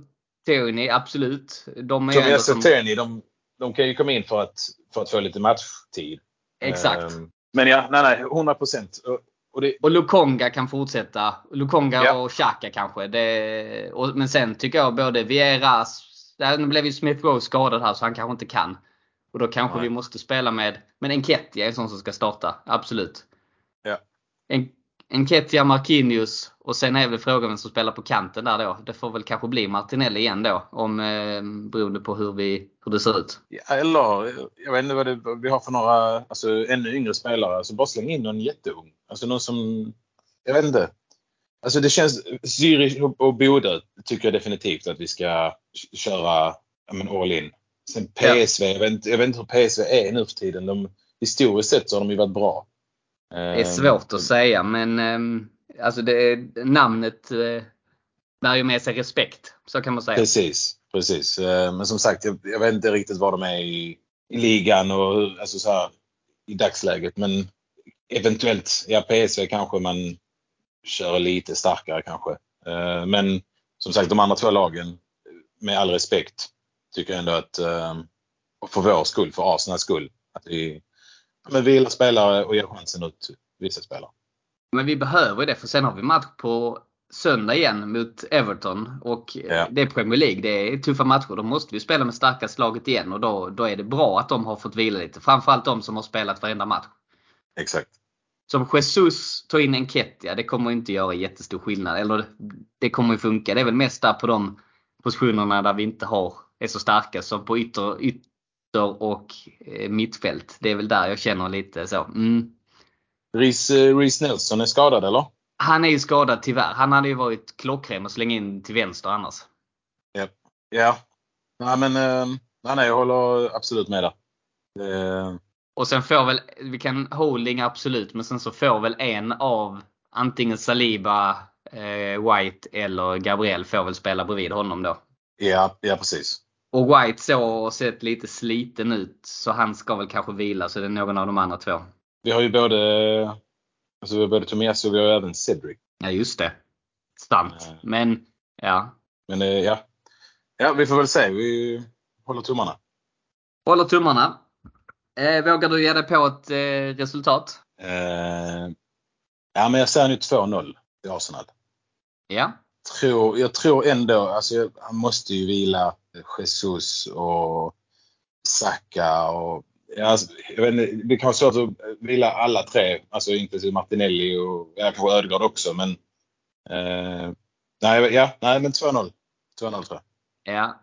B: Teoni, absolut. De är som,
C: och Tierney, de, de kan ju komma in för att, för att få lite matchtid.
B: Exakt.
C: Um, men ja, nej, nej, 100 procent. Och, och det,
B: Och Lukonga kan fortsätta. Lukonga
C: Ja.
B: och Xhaka kanske. Det, och, men sen tycker jag både Vieras, där nu blev ju Smith Rowe skadad här så han kanske inte kan. Och då kanske
C: Nej.
B: vi måste spela med, men Enketia är en sån som ska starta. Absolut.
C: Ja.
B: En, Enketia, Marquinhos och sen är väl frågan vem som spelar på kanten där då. Det får väl kanske bli Martinelli igen då. Om, eh, beroende på hur, vi, hur det ser ut.
C: Ja, eller, jag vet inte vad, det, vi har för några alltså, ännu yngre spelare. Alltså, bara släng in någon jätteung. Alltså någon som, jag vet inte. Alltså det känns, Zürich och- Bodö tycker jag definitivt att vi ska köra ja, men all in. Sen PSV, jag, vet inte, jag vet inte hur PSV är nu för tiden. De, historiskt sett så har de ju varit bra.
B: Det är svårt att säga men ehm, alltså det, namnet eh, bär ju med sig respekt. Så kan man säga.
C: Precis, precis. Eh, Men som sagt, jag, jag vet inte riktigt var de är i, i ligan och hur- alltså så här, i dagsläget. Men eventuellt, ja PSV kanske man kör lite starkare kanske. Men som sagt, de andra två lagen, med all respekt, tycker jag ändå att, för vår skull, för Arsenals skull, att vi men vilar spelare och ger chansen åt vissa spelare.
B: Men vi behöver det för sen har vi match på söndag igen mot Everton. Och
C: Ja.
B: det är Premier League. Det är tuffa matcher. Då måste vi spela med starkaste laget igen. Och då, då är det bra att de har fått vila lite. Framförallt de som har spelat varenda match.
C: Exakt.
B: Som Jesus tar in Enketia, det kommer inte göra jättestor skillnad. Eller det kommer ju funka. Det är väl mest där på de positionerna där vi inte har, är så starka. Som på ytter, ytter och eh, mittfält. Det är väl där jag känner lite så. Mm.
C: Reece, eh, Reece Nelson är skadad eller?
B: Han är ju skadad tyvärr. Han hade ju varit klockren att slänga in till vänster annars.
C: Ja. Nej men, eh, nej, nej, jag håller absolut med där. Eh,
B: Och sen får väl, vi kan holding absolut, men sen så får väl en av antingen Saliba, eh, White eller Gabriel får väl spela bredvid honom då.
C: ja, ja, precis.
B: Och White så och sett lite sliten ut så han ska väl kanske vila så det är någon av de andra två.
C: Vi har ju både, alltså, vi har både Tomias och vi har även Cedric.
B: Ja just det. Sant.
C: Eh.
B: Men ja.
C: Men eh, ja. ja, vi får väl se. Vi håller tummarna.
B: Håller tummarna. Eh, vågar du ge dig på ett eh, resultat?
C: Eh, ja, men jag säger nu 2-0 till Arsenal.
B: Ja.
C: Tror, jag tror ändå, alltså jag- han måste ju vila Jesus och Saka och alltså, jag vet inte, det kan vara svårt att vila alla tre, alltså inklusive Martinelli och ja, kanske Ödegaard också men eh, nej, ja, nej men 2-0. 2-0 tror jag.
B: Ja.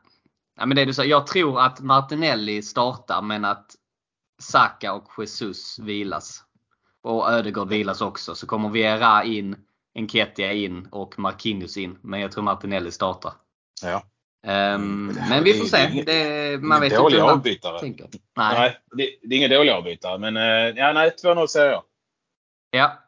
B: ja men det du sa, jag tror att Martinelli startar men att Saka och Jesus vilas. Och Ödegaard vilas också. Så kommer Viera in, Enketia in och Marquinhos in. Men jag tror Martinelli startar.
C: Ja.
B: Ehm,
C: Men det
B: vi
C: det-
B: får
C: det
B: se.
C: inget-
B: Det, man vet inte
C: avbytare.
B: tänker. Nej.
C: Nej, det, det är ingen dålig avbytare men eh, ja, nej 2-0 säger jag.
B: Ja.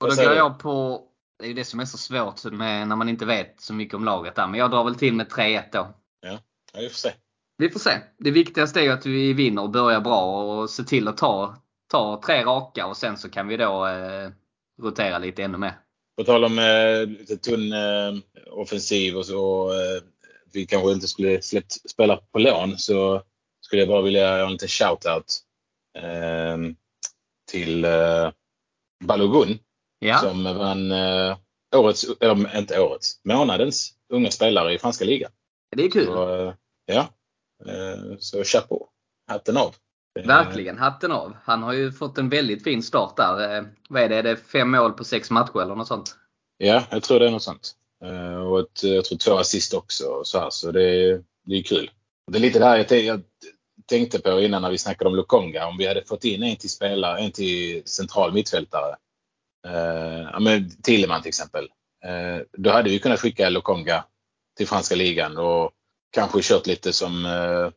B: Och då går jag på, det är ju det som är så svårt med, när man inte vet så mycket om laget där. Men jag drar väl till med 3-1 då.
C: Ja, vi får se.
B: Vi får se. Det viktigaste är ju att vi vinner och börjar bra och se till att ta, ta tre raka och sen så kan vi då eh, rotera lite ännu mer.
C: På tal om eh, lite tunn eh, offensiv och så. Eh, vi kanske inte skulle släppt spela på lån så skulle jag bara vilja göra en liten shout-out eh, till eh, Balogun
B: Ja,
C: som vann eh, årets, eller inte årets, månadens unga spelare i franska ligan.
B: det är kul.
C: Så, eh, ja, Eh, så chapeau. Hatten av. Eh,
B: Verkligen, hatten av. Han har ju fått en väldigt fin start där. Eh, vad är det? Är det fem mål på sex matcher eller något sånt?
C: Ja, jag tror det är något sånt. Eh, och ett, jag tror två assist också. Och så här, så det, är- det är kul. Det är lite det här jag, jag tänkte på innan när vi snackade om Lukonga. Om vi hade fått in en till spelare, en till central mittfältare. Eh, men Tilleman till exempel. Eh, då hade vi kunnat skicka Lukonga till franska ligan och kanske kört lite som eh,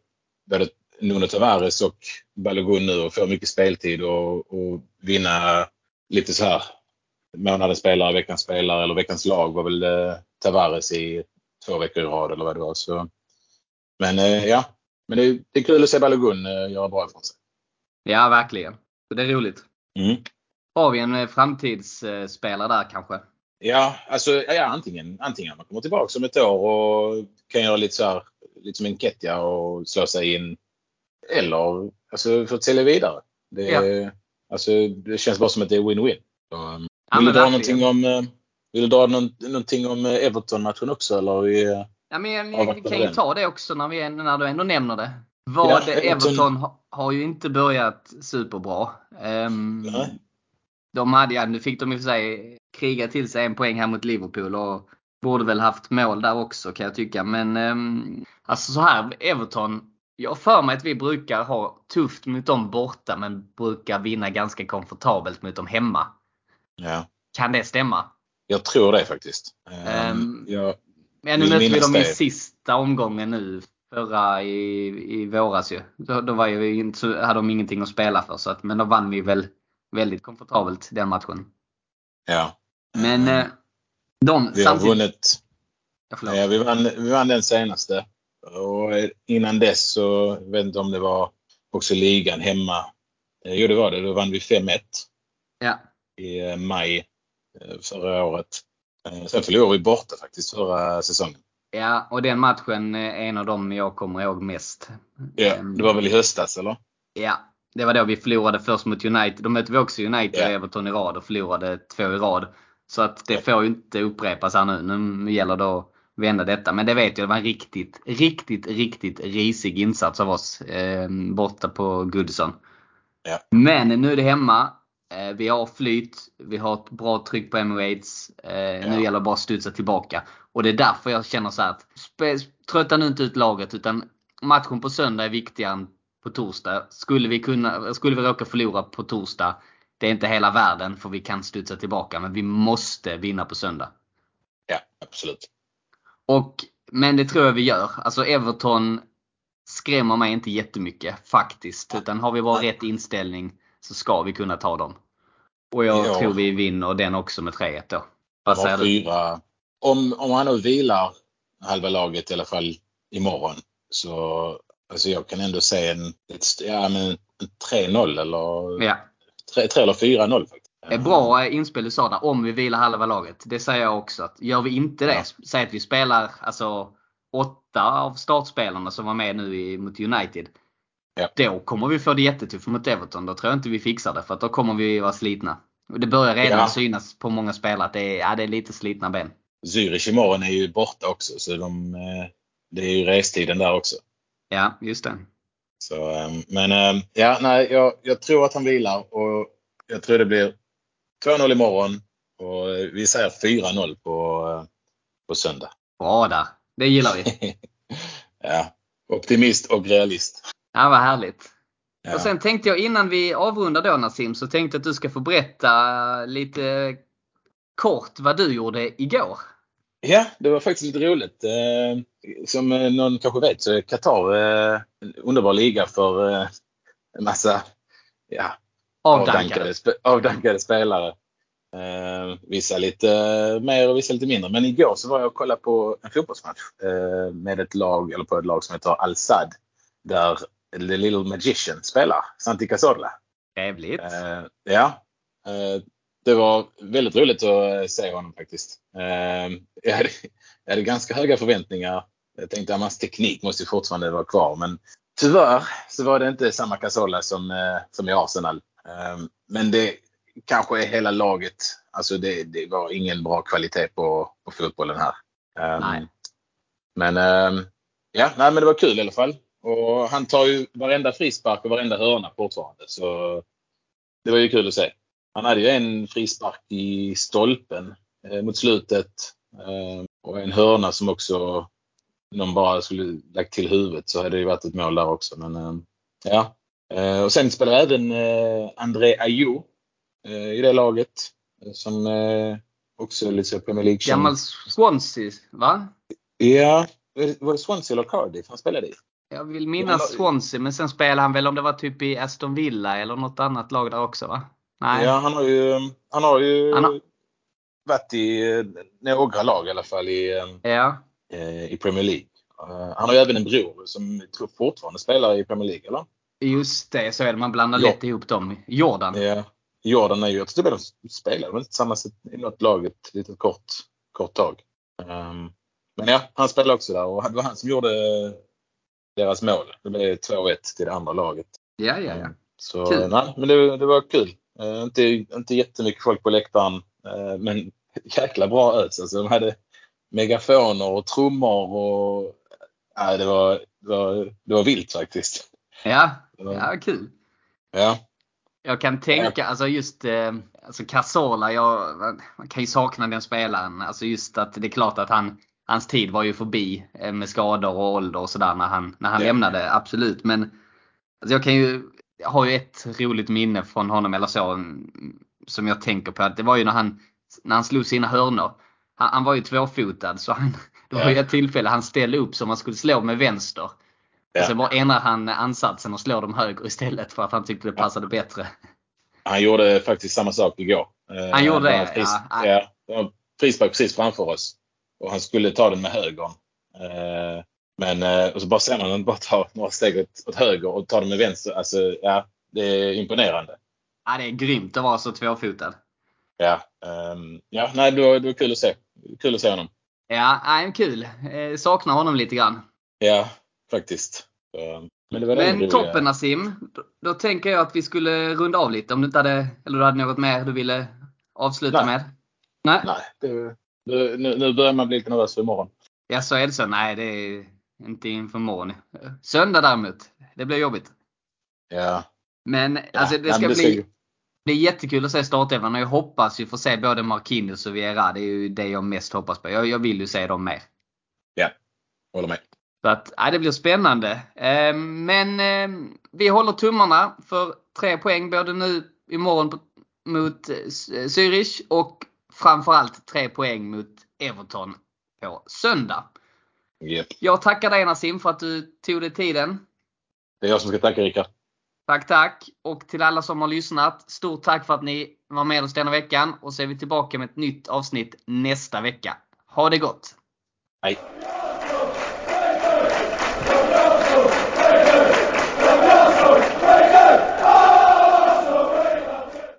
C: både Nuno Tavares och Balogun nu och få mycket speltid och, och vinna lite så här månadens spelare, veckans spelare eller veckans lag var väl eh, Tavares i två veckor i rad eller vad det var. Så, men eh, ja, men det, är- det är kul att se Balogun eh, göra bra ifrån sig.
B: Ja, verkligen. Så det är roligt.
C: Mm.
B: Har vi en eh, framtidsspelare där kanske?
C: Ja, alltså ja, antingen, antingen man kommer tillbaka om ett år och kan göra lite så här, lite som en Ketja och slå sig in. Eller alltså för att sälja vidare. Det, är, alltså, det känns bara som att det är win-win. Um,
B: Ja,
C: vill, du dra någonting om, eh, vill du dra någon, någonting om eh, Everton-matchen också? Eller? Vi,
B: Ja, men jag,
C: Ja,
B: vi kan ju ta det också när, vi, är- när du ändå nämner det. Vad
C: Ja,
B: Everton,
C: Everton-
B: ha- har ju inte börjat superbra.
C: Nej.
B: de hade, ja, nu fick de i och för sig kriga till sig en poäng här mot Liverpool och borde väl haft mål där också kan jag tycka. Men um, alltså så här, Everton. Jag har för mig att vi brukar ha tufft mot dem borta men brukar vinna ganska komfortabelt mot dem hemma.
C: ja.
B: Kan det stämma?
C: Jag tror det faktiskt. Um, jag,
B: Men nu mötte vi dem i sista omgången nu. Förra i, i våras ju. Då, då var ju inte, så hade de ingenting att spela för. Så att, men då vann vi väl väldigt komfortabelt den matchen.
C: ja.
B: Men eh, de
C: vi har
B: samtidigt...
C: vunnit
B: Ja, förlåt.
C: Ja, vi, vann, vi vann den senaste. Och innan dess så, jag vet inte om det var också ligan hemma. Eh, Jo, det var det. Då vann vi 5-1
B: Ja.
C: i eh, maj eh, förra året. Eh, Sen förlorade vi borta faktiskt förra säsongen.
B: ja, och den matchen är en av dem jag kommer ihåg mest.
C: Ja,
B: Ehm,
C: det var väl i höstas eller?
B: Ja, det var då vi förlorade först mot United. Då mötte vi också United
C: Ja.
B: och Everton i rad och förlorade två i rad. Så att det får ju inte upprepas här nu. Nu gäller det att vända detta. Men det vet jag, det var en riktigt, riktigt, riktigt risig insats av oss eh, borta på Goodson.
C: Ja.
B: Men nu är det hemma. Eh, vi har flyt. Vi har ett bra tryck på Emirates. Eh,
C: Ja.
B: Nu gäller det bara att studsa tillbaka. Och det är därför jag känner så att trötta nu inte ut laget utan matchen på söndag är viktigare än på torsdag. Skulle vi, kunna, skulle vi råka förlora på torsdag, det är inte hela världen för vi kan studsa tillbaka. Men vi måste vinna på söndag.
C: Ja, absolut.
B: Och, men det tror jag vi gör. Alltså Everton skrämmer mig inte jättemycket faktiskt. Utan har vi bara rätt inställning så ska vi kunna ta dem. Och jag
C: Ja.
B: tror vi vinner den också med 3-1 då. Vad
C: var
B: säger du?
C: Om, om han nu vilar halva laget i alla fall imorgon så alltså jag kan ändå se en, ett, ja, men en 3-0 eller
B: Ja.
C: 3, 3 eller 4-0 faktiskt.
B: Det är bra inspel du sa där, om vi vilar halva laget. Det säger jag också. Att gör vi inte det,
C: Ja.
B: säg att vi spelar alltså åtta av startspelarna som var med nu i, mot United.
C: Ja.
B: Då kommer vi få det jättetufft mot Everton. Då tror jag inte vi fixar det för att då kommer vi vara slitna. Och det börjar redan
C: Ja.
B: synas på många spelare att det är, ja, det är lite slitna ben.
C: Zürich imorgon är ju borta också så de, eh, det är ju restiden där också.
B: Ja, just det.
C: Så, eh, men eh, ja, nej, jag, jag tror att han vilar och jag tror det blir 2-0 imorgon och vi säger 4-0 på, på söndag.
B: Bra där. Det gillar vi.
C: ja, optimist och realist.
B: Ja, vad härligt.
C: Ja.
B: Och sen tänkte jag innan vi avrundar då Nassim så tänkte jag att du ska få berätta lite kort vad du gjorde igår.
C: Ja, det var faktiskt lite roligt. Eh, Som någon kanske vet så är Qatar eh, en underbar liga för eh, en massa ja, avdankade,
B: Avdankade.
C: spe- avdankade spelare. Eh, vissa lite mer och vissa lite mindre. Men igår så var jag och kollade på en fotbollsmatch eh, med ett lag, eller på ett lag som heter Al-Sad. Där The Little Magician spelar, Santi Cazorla.
B: Trevligt.
C: Eh, ja. Eh, det var väldigt roligt att eh, se honom faktiskt. Eh, jag, hade, jag hade ganska höga förväntningar. Jag tänkte att hans teknik måste fortfarande vara kvar. Men tyvärr så var det inte samma Casola som, eh, som i Arsenal. Eh, men det kanske är hela laget. Alltså det, det var ingen bra kvalitet på, på fotbollen här. Eh,
B: Nej.
C: Men, eh, ja, nej, men det var kul i alla fall. Och han tar ju varenda frispark och varenda hörna fortfarande. Så det var ju kul att se. Han hade ju en frispark i stolpen eh, mot slutet. Eh, och en hörna som också någon bara skulle lagt till huvudet så hade det ju varit ett mål där också. Men eh, ja. Eh, och sen spelar även eh, André Ayew eh, i det laget. Som också lite Premier League
B: Gammal Swansea, va?
C: Ja, var det Swansea eller Cardiff han spelade i?
B: Jag vill minnas Swansea, men sen spelade han väl om det var typ i Aston Villa eller något annat lag där också va?
C: Nej. Ja, han har ju, han har ju han har... varit i några lag i alla fall i,
B: ja.
C: i Premier League. Han har ju även en bror som tror fortfarande spelar i Premier League, eller?
B: Just det, så är det. Man blandar lätt ihop dem. Jordan.
C: Ja. Jordan är ju, jag tror de spelar väl tillsammans i något lag ett litet kort, kort tag. Um, men ja, han spelade också där och det var han som gjorde deras mål. Det blev 2-1 till det andra laget.
B: Ja, ja, ja.
C: Ehm, så kul. nej, men det, det var kul. Uh, inte, inte jättemycket folk på läktaren, uh, men jäkla bra ös. Alltså, de hade megafoner och trummor och uh, det, var, det, var, det var vilt faktiskt.
B: Ja, ja kul.
C: Ja.
B: Jag kan tänka, alltså just eh, alltså Casola, jag, man kan ju sakna den spelaren. Alltså just att det är klart att han, hans tid var ju förbi eh, med skador och ålder och sådär när han, när han ja. lämnade, absolut. Men alltså jag kan ju, jag har ju ett roligt minne från honom eller så som jag tänker på. Det var ju när han, när han slog sina hörnor. Han, han var ju tvåfotad så han, det var ju ett tillfälle han ställde upp som han skulle slå med vänster. Ja. Och sen bara ändrar han ansatsen och slår dem höger istället för att han tyckte det passade bättre.
C: Han gjorde faktiskt samma sak igår.
B: Han
C: eh,
B: gjorde det?
C: Ja. ja. Det var frispark precis framför oss. Och han skulle ta den med högern. Eh, men eh, och så bara ser man honom bara ta några steg åt, åt höger och ta den med vänster. Alltså, ja, det är imponerande.
B: Ja, det är grymt att vara så tvåfotad.
C: Ja, um, ja nej, det var, det var kul att se. Kul att se honom.
B: Ja, nej, kul. Eh, saknar honom lite grann.
C: Ja, faktiskt.
B: Men, det var Men toppen Nassim. Då, då, tänker jag att vi skulle runda av lite om du inte hade, eller du hade något mer du ville avsluta
C: Nej.
B: med?
C: Nej. Nej det, det, nu, nu börjar man bli lite nervös för imorgon.
B: Ja, så är det så? Nej, det är inte inför imorgon. Söndag däremot. Det blir jobbigt.
C: Ja.
B: Men ja. alltså det ska Nej, det bli... Ska... Det är jättekul att se startelvan och jag hoppas ju få se både Marquinhos och Vieira. Det är ju det jag mest hoppas på. Jag, jag vill ju se dem mer.
C: Ja, håller med.
B: Så att, ja, det blir spännande. Ehm, men ehm, vi håller tummarna för tre poäng både nu imorgon mot eh, Zürich och framförallt tre poäng mot Everton på söndag.
C: Yep.
B: Jag tackar dig Nassim för att du tog dig tiden.
C: Det är jag som ska tacka Rickard.
B: Tack, tack. Och till alla som har lyssnat. Stort tack för att ni var med oss denna veckan. Och så är vi tillbaka med ett nytt avsnitt nästa vecka. Ha det gott!
C: Hej! aplauso.